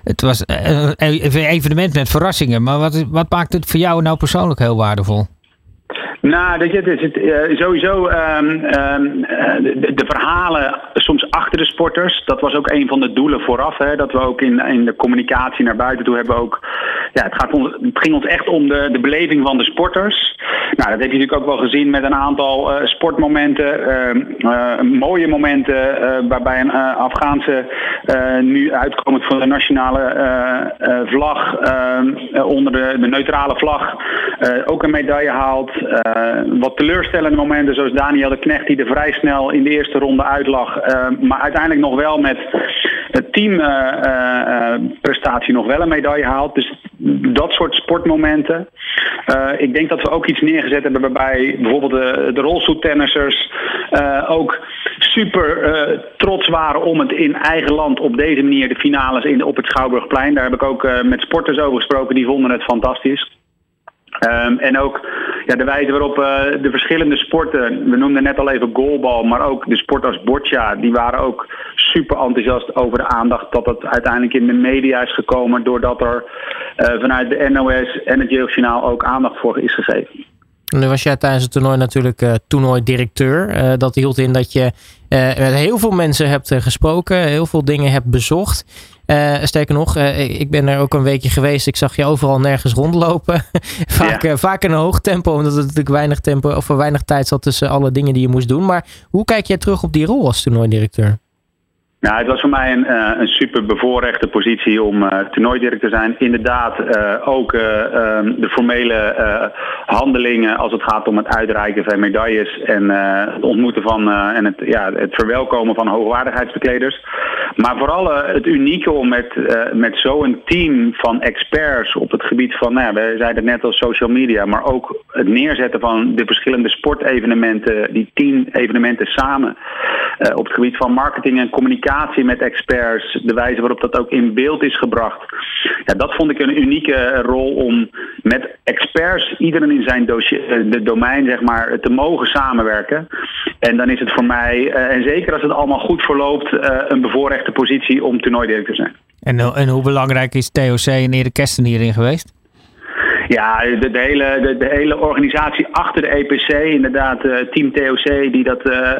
het was uh, een evenement met verrassingen. Maar wat, wat maakt het voor jou nou persoonlijk heel waardevol? Nou, dat je, het, uh, sowieso um, um, de, de, verhalen soms achter de sporters. Dat was ook een van de doelen vooraf. Hè, dat we ook in, in de communicatie naar buiten toe hebben ook. Ja, het, gaat ons, het ging ons echt om de, de beleving van de sporters. Nou, dat heb je natuurlijk ook wel gezien met een aantal uh, sportmomenten. Uh, mooie momenten waarbij een Afghaanse nu uitkomend van de nationale vlag onder de, de, neutrale vlag ook een medaille haalt. Wat teleurstellende momenten zoals Daniel de Knecht die er vrij snel in de eerste ronde uitlag. maar uiteindelijk nog wel met het teamprestatie nog wel een medaille haalt. Dus dat soort sportmomenten. ik denk dat we ook iets neergezet hebben waarbij bijvoorbeeld de, de rolstoeltennissers ook super trots waren om het in eigen land op deze manier de finales in, op het Schouwburgplein. Daar heb ik ook met sporters over gesproken, die vonden het fantastisch. Um, en ook ja, de wijze waarop uh, de verschillende sporten, we noemden net al even goalbal, maar ook de sport als boccia, die waren ook super enthousiast over de aandacht dat het uiteindelijk in de media is gekomen doordat er uh, vanuit de NOS en het Jeugdjournaal ook aandacht voor is gegeven. Nu was jij tijdens het toernooi natuurlijk uh, toernooidirecteur. Dat hield in dat je met heel veel mensen hebt gesproken, heel veel dingen hebt bezocht. Sterker nog, ik ben er ook een weekje geweest. Ik zag je overal nergens rondlopen. vaak, ja. vaak in een hoog tempo, omdat het natuurlijk weinig tempo of weinig tijd zat tussen alle dingen die je moest doen. Maar hoe kijk jij terug op die rol als toernooidirecteur? Nou, het was voor mij een, uh, een super bevoorrechte positie om uh, toernooidirecteur te zijn. Inderdaad, uh, ook um, de formele handelingen als het gaat om het uitreiken van medailles en het ontmoeten van en het, ja, het verwelkomen van hoogwaardigheidsbekleders. Maar vooral het unieke om met, met zo'n team van experts op het gebied van, nou ja, we zeiden het net al social media, maar ook het neerzetten van de verschillende sportevenementen, die tien evenementen samen op het gebied van marketing en communicatie met experts, de wijze waarop dat ook in beeld is gebracht. Ja, dat vond ik een unieke rol om met experts, iedereen in zijn dossier, eh, de domein, zeg maar, te mogen samenwerken. En dan is het voor mij, eh, en zeker als het allemaal goed verloopt, eh, een bevoorrechte positie om toernooidirecteur te zijn. En, en hoe belangrijk is TOC en Erik Kesten hierin geweest? Ja, de, hele, de, hele organisatie achter de EPC, inderdaad, uh, Team TOC, die dat uh,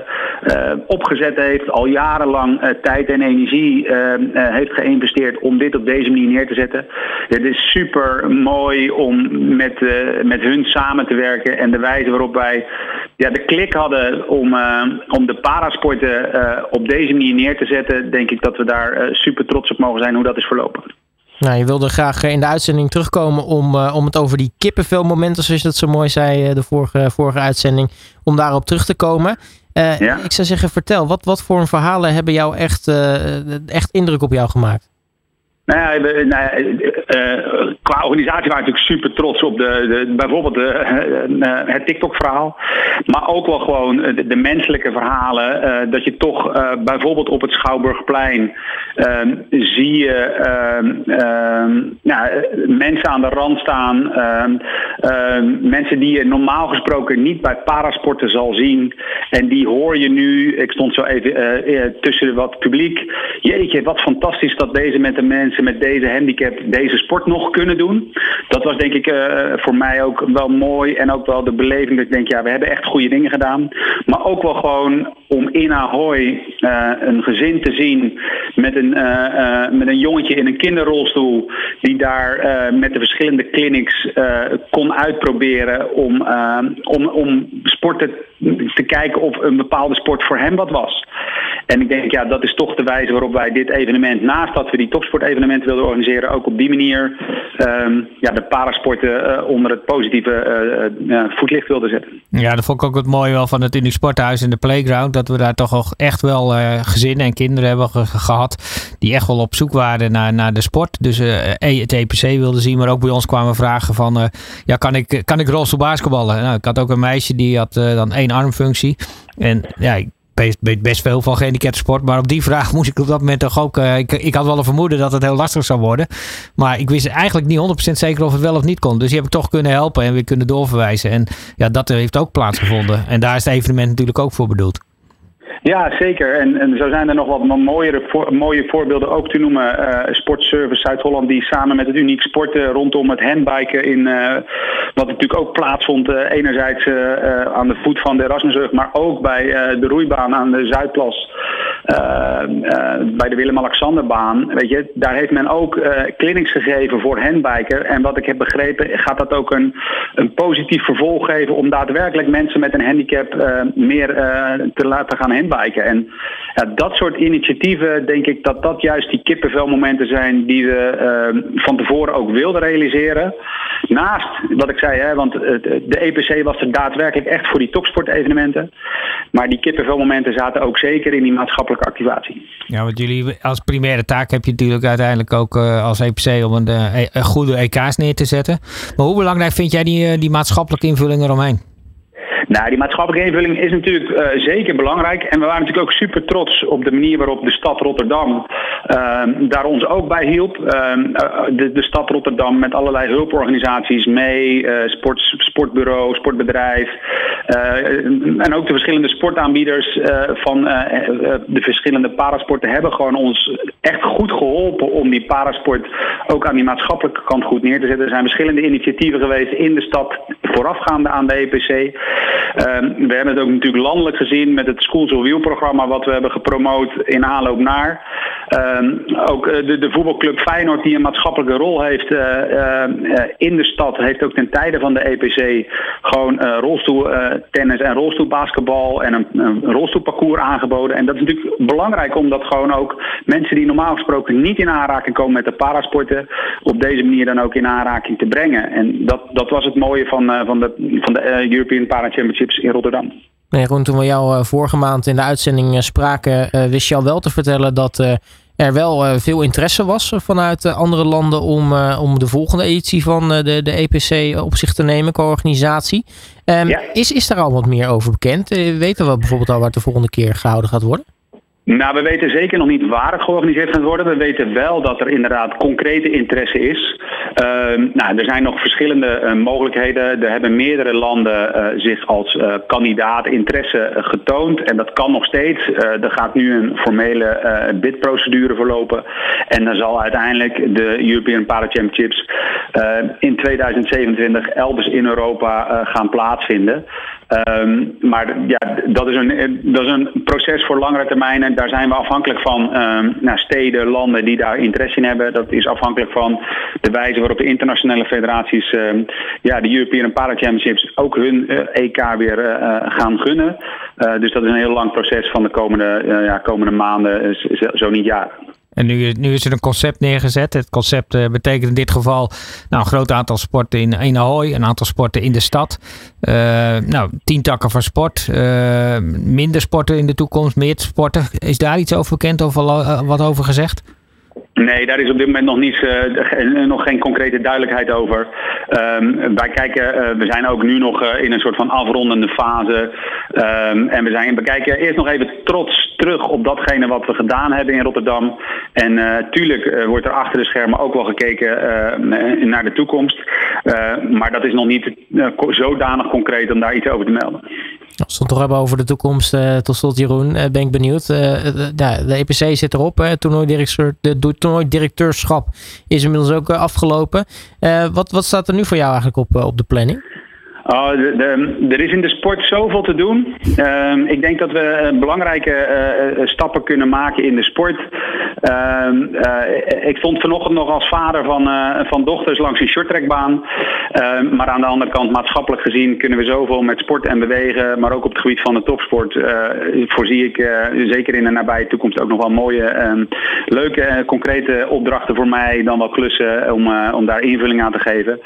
uh, opgezet heeft, al jarenlang tijd en energie heeft geïnvesteerd om dit op deze manier neer te zetten. Het is super mooi om met, met hun samen te werken en de wijze waarop wij ja, de klik hadden om, om de parasporten op deze manier neer te zetten, denk ik dat we daar super trots op mogen zijn hoe dat is verlopen. Nou, je wilde graag in de uitzending terugkomen om, uh, om het over die kippenvelmomenten, zoals je dat zo mooi zei, uh, de vorige, vorige uitzending, om daarop terug te komen. Uh, ja. Ik zou zeggen, vertel, wat, wat voor verhalen hebben jou echt, echt indruk op jou gemaakt? Nou ja, nou uh, qua organisatie waren we natuurlijk super trots op de, bijvoorbeeld de, uh, het TikTok-verhaal. Maar ook wel gewoon de, menselijke verhalen. dat je toch bijvoorbeeld op het Schouwburgplein ehm, zie je ehm, ehm, mensen aan de rand staan. mensen die je normaal gesproken niet bij parasporten zal zien. En die hoor je nu. Ik stond zo even tussen wat publiek. Jeetje, wat fantastisch dat deze met de mensen met deze handicap deze sport nog kunnen doen. Dat was denk ik uh, voor mij ook wel mooi en ook wel de beleving dat ik denk, ja, we hebben echt goede dingen gedaan. Maar ook wel gewoon om in Ahoy uh, een gezin te zien met een, uh, met een jongetje in een kinderrolstoel die daar met de verschillende clinics kon uitproberen om, om, om sporten te kijken of een bepaalde sport voor hem wat was. En ik denk, ja, dat is toch de wijze waarop wij dit evenement, naast dat we die topsportevenementen wilden organiseren, ook op die manier um, ja, de parasporten uh, onder het positieve uh, voetlicht wilden zetten. Ja, dat vond ik ook het mooie wel van het Unie Sporthuis en de Playground. Dat we daar toch echt wel gezinnen en kinderen hebben gehad die echt wel op zoek waren naar, naar de sport. Dus e, het EPC wilden zien, maar ook bij ons kwamen vragen van, ja, kan ik, kan ik rolstoel basketballen? Nou, ik had ook een meisje die had dan één armfunctie. En ja, ik weet best veel van gehandicapte sport. Maar op die vraag moest ik op dat moment toch ook... Uh, ik, ik had wel een vermoeden dat het heel lastig zou worden. Maar ik wist eigenlijk niet 100% zeker of het wel of niet kon. Dus die heb ik toch kunnen helpen en weer kunnen doorverwijzen. En ja, dat heeft ook plaatsgevonden. En daar is het evenement natuurlijk ook voor bedoeld. Ja, zeker. En, en zo zijn er nog wat mooiere, mooie voorbeelden ook te noemen. Uh, Sportservice Zuid-Holland die samen met het Uniek Sporten rondom het handbiken in... Uh, wat natuurlijk ook plaatsvond uh, enerzijds aan de voet van de Erasmusrug... maar ook bij de roeibaan aan de Zuidplas... bij de Willem-Alexanderbaan. Weet je, daar heeft men ook clinics gegeven voor handbiken. En wat ik heb begrepen gaat dat ook een, een positief vervolg geven... om daadwerkelijk mensen met een handicap meer te laten gaan handbiken. En dat soort initiatieven, denk ik dat dat juist die kippenvelmomenten zijn die we uh, van tevoren ook wilden realiseren. Naast wat ik zei, hè, want de EPC was er daadwerkelijk echt voor die topsportevenementen. Maar die kippenvelmomenten zaten ook zeker in die maatschappelijke activatie. Ja, want jullie als primaire taak heb je natuurlijk uiteindelijk ook uh, als EPC om een, uh, een goede EK's neer te zetten. Maar hoe belangrijk vind jij die, die maatschappelijke invulling eromheen? Nou, die maatschappelijke invulling is natuurlijk uh, zeker belangrijk. En we waren natuurlijk ook super trots op de manier waarop de stad Rotterdam uh, daar ons ook bij hielp. Uh, de, de, stad Rotterdam met allerlei hulporganisaties mee, sport, sportbureau, sportbedrijf. en ook de verschillende sportaanbieders van de verschillende parasporten hebben gewoon ons echt goed geholpen om die parasport ook aan die maatschappelijke kant goed neer te zetten. Er zijn verschillende initiatieven geweest in de stad voorafgaande aan de EPC. Ehm, we hebben het ook natuurlijk landelijk gezien met het Schools of Wheel programma wat we hebben gepromoot in aanloop naar. Ehm, ook eh, de, de, voetbalclub Feyenoord die een maatschappelijke rol heeft uh, in de stad, heeft ook ten tijde van de EPC gewoon rolstoeltennis en rolstoelbasketbal en een, een rolstoelparcours aangeboden. En dat is natuurlijk belangrijk omdat gewoon ook mensen die normaal gesproken niet in aanraking komen met de parasporten, op deze manier dan ook in aanraking te brengen. En dat, dat was het mooie van, van de, van de European Para Championships in Rotterdam. Nee, Roen, toen we jou vorige maand in de uitzending spraken, wist je al wel te vertellen dat er wel veel interesse was vanuit andere landen om, om de volgende editie van de, de EPC op zich te nemen qua organisatie. Um, ja. is, is daar al wat meer over bekend? weten we bijvoorbeeld al waar het de volgende keer gehouden gaat worden? Nou, we weten zeker nog niet waar het georganiseerd gaat worden. We weten wel dat er inderdaad concrete interesse is. Uh, nou, er zijn nog verschillende uh, mogelijkheden. Er hebben meerdere landen uh, zich als uh, kandidaat interesse getoond. En dat kan nog steeds. er gaat nu een formele bidprocedure verlopen. En dan zal uiteindelijk de European Para Championships in 2027 elders in Europa gaan plaatsvinden. Um, maar ja, dat is, een, dat is een proces voor langere termijn en daar zijn we afhankelijk van um, nou, steden, landen die daar interesse in hebben. Dat is afhankelijk van de wijze waarop de internationale federaties um, ja, de European Para Championships ook hun uh, EK weer uh, gaan gunnen. Dus dat is een heel lang proces van de komende, ja, komende maanden, zo niet jaren. En nu, nu is er een concept neergezet. Het concept uh, betekent in dit geval nou, een groot aantal sporten in, in Ahoy, een aantal sporten in de stad. Uh, nou, tien takken van sport. Uh, minder sporten in de toekomst, meer sporten. Is daar iets over bekend of wat over gezegd? Nee, daar is op dit moment nog, niet, uh, nog geen concrete duidelijkheid over. Um, wij kijken, uh, we zijn ook nu nog in een soort van afrondende fase. Um, en we, zijn, we kijken eerst nog even trots terug op datgene wat we gedaan hebben in Rotterdam. En tuurlijk wordt er achter de schermen ook wel gekeken naar de toekomst. maar dat is nog niet zodanig concreet om daar iets over te melden. We het toch hebben over de toekomst, uh, tot slot Jeroen, uh, ben ik benieuwd. Uh, de, de EPC zit erop, hè, toernooidirecteur, de toernooidirecteurschap is inmiddels ook afgelopen. wat, wat staat er nu voor jou eigenlijk op, op de planning? Oh, er is in de sport zoveel te doen. Uh, ik denk dat we eh, belangrijke uh, stappen kunnen maken in de sport. Uh, ik stond vanochtend nog als vader van, van dochters langs een shorttrackbaan. Ehm, maar aan de andere kant, maatschappelijk gezien, kunnen we zoveel met sport en bewegen. Maar ook op het gebied van de topsport voorzie ik zeker in de nabije toekomst ook nog wel mooie, leuke, concrete opdrachten voor mij. Dan wel klussen om, om daar invulling aan te geven.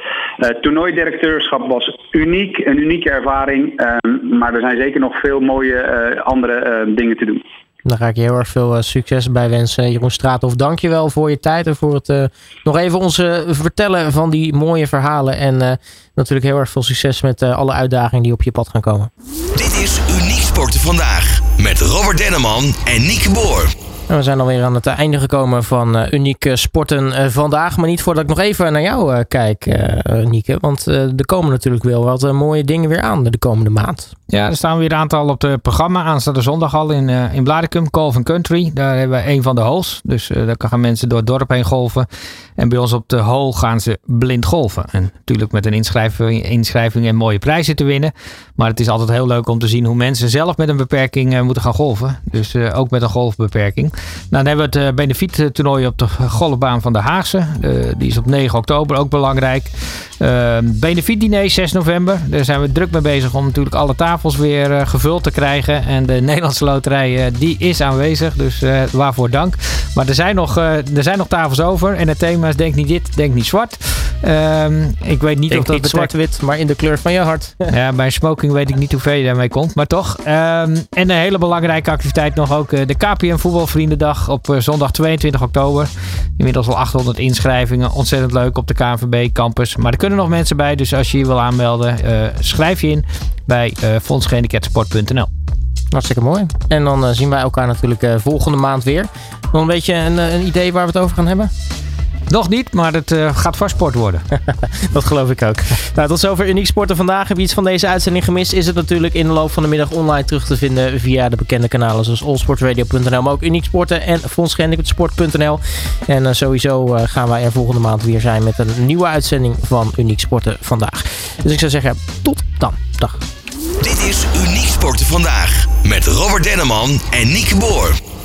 toernooidirecteurschap was uniek uniek, een unieke ervaring. Ehm, maar er zijn zeker nog veel mooie eh, andere eh, dingen te doen. Dan ga ik je heel erg veel uh, succes bij wensen. Jeroen Straathof, dank je wel voor je tijd en voor het nog even ons vertellen van die mooie verhalen. En natuurlijk heel erg veel succes met alle uitdagingen die op je pad gaan komen. Dit is Uniek Sporten Vandaag met Robert Denneman en Nieke Boer. We zijn alweer aan het einde gekomen van uh, Uniek Sporten uh, vandaag. Maar niet voordat ik nog even naar jou uh, kijk, Nieke. Want er komen natuurlijk wel wat mooie dingen weer aan de komende maand. Ja, er staan weer een aantal op het programma. Aanstaande zondag al in, in Colvin Country. Daar hebben we een van de holes. Dus daar gaan mensen door het dorp heen golven. En bij ons op de hole gaan ze blind golven. En natuurlijk met een inschrijving, inschrijving en mooie prijzen te winnen. Maar het is altijd heel leuk om te zien hoe mensen zelf met een beperking moeten gaan golven. Dus ook met een golfbeperking. Nou, dan hebben we het uh, benefiettoernooi op de golfbaan van de Haagse. Uh, die is op 9 oktober, ook belangrijk. Uh, benefietdiner 6 november. Daar zijn we druk mee bezig om natuurlijk alle tafels weer uh, gevuld te krijgen. En de Nederlandse loterij die is aanwezig, dus waarvoor dank. Maar er zijn, nog, er zijn nog tafels over. En het thema is denk niet dit, denk niet zwart. Ehm, ik weet niet denk of dat zwart-wit, maar in de kleur van je hart. ja, bij smoking weet ik niet hoeveel je daarmee komt, maar toch. Um, en een hele belangrijke activiteit nog ook de KPM Voetbalvriendendag op uh, zondag 22 oktober. Inmiddels al 800 inschrijvingen. Ontzettend leuk op de KNVB campus. Maar er kunnen nog mensen bij, dus als je je wil aanmelden, uh, schrijf je in bij uh. Hartstikke mooi. En dan zien wij elkaar natuurlijk volgende maand weer. Nog een beetje een, een idee waar we het over gaan hebben? Nog niet, maar het uh, gaat vast sport worden. dat geloof ik ook. Nou, tot zover Uniek Sporten vandaag. Heb je iets van deze uitzending gemist? Is het natuurlijk in de loop van de middag online terug te vinden via de bekende kanalen zoals allsportradio.nl, maar ook Uniek Sporten en fondsgehandicaptsport.nl. En uh, sowieso uh, gaan wij er volgende maand weer zijn met een nieuwe uitzending van Uniek Sporten vandaag. Dus ik zou zeggen, tot dan. Dag. Dit is Uniek Sporten vandaag met Robert Denneman en Nieke Boer.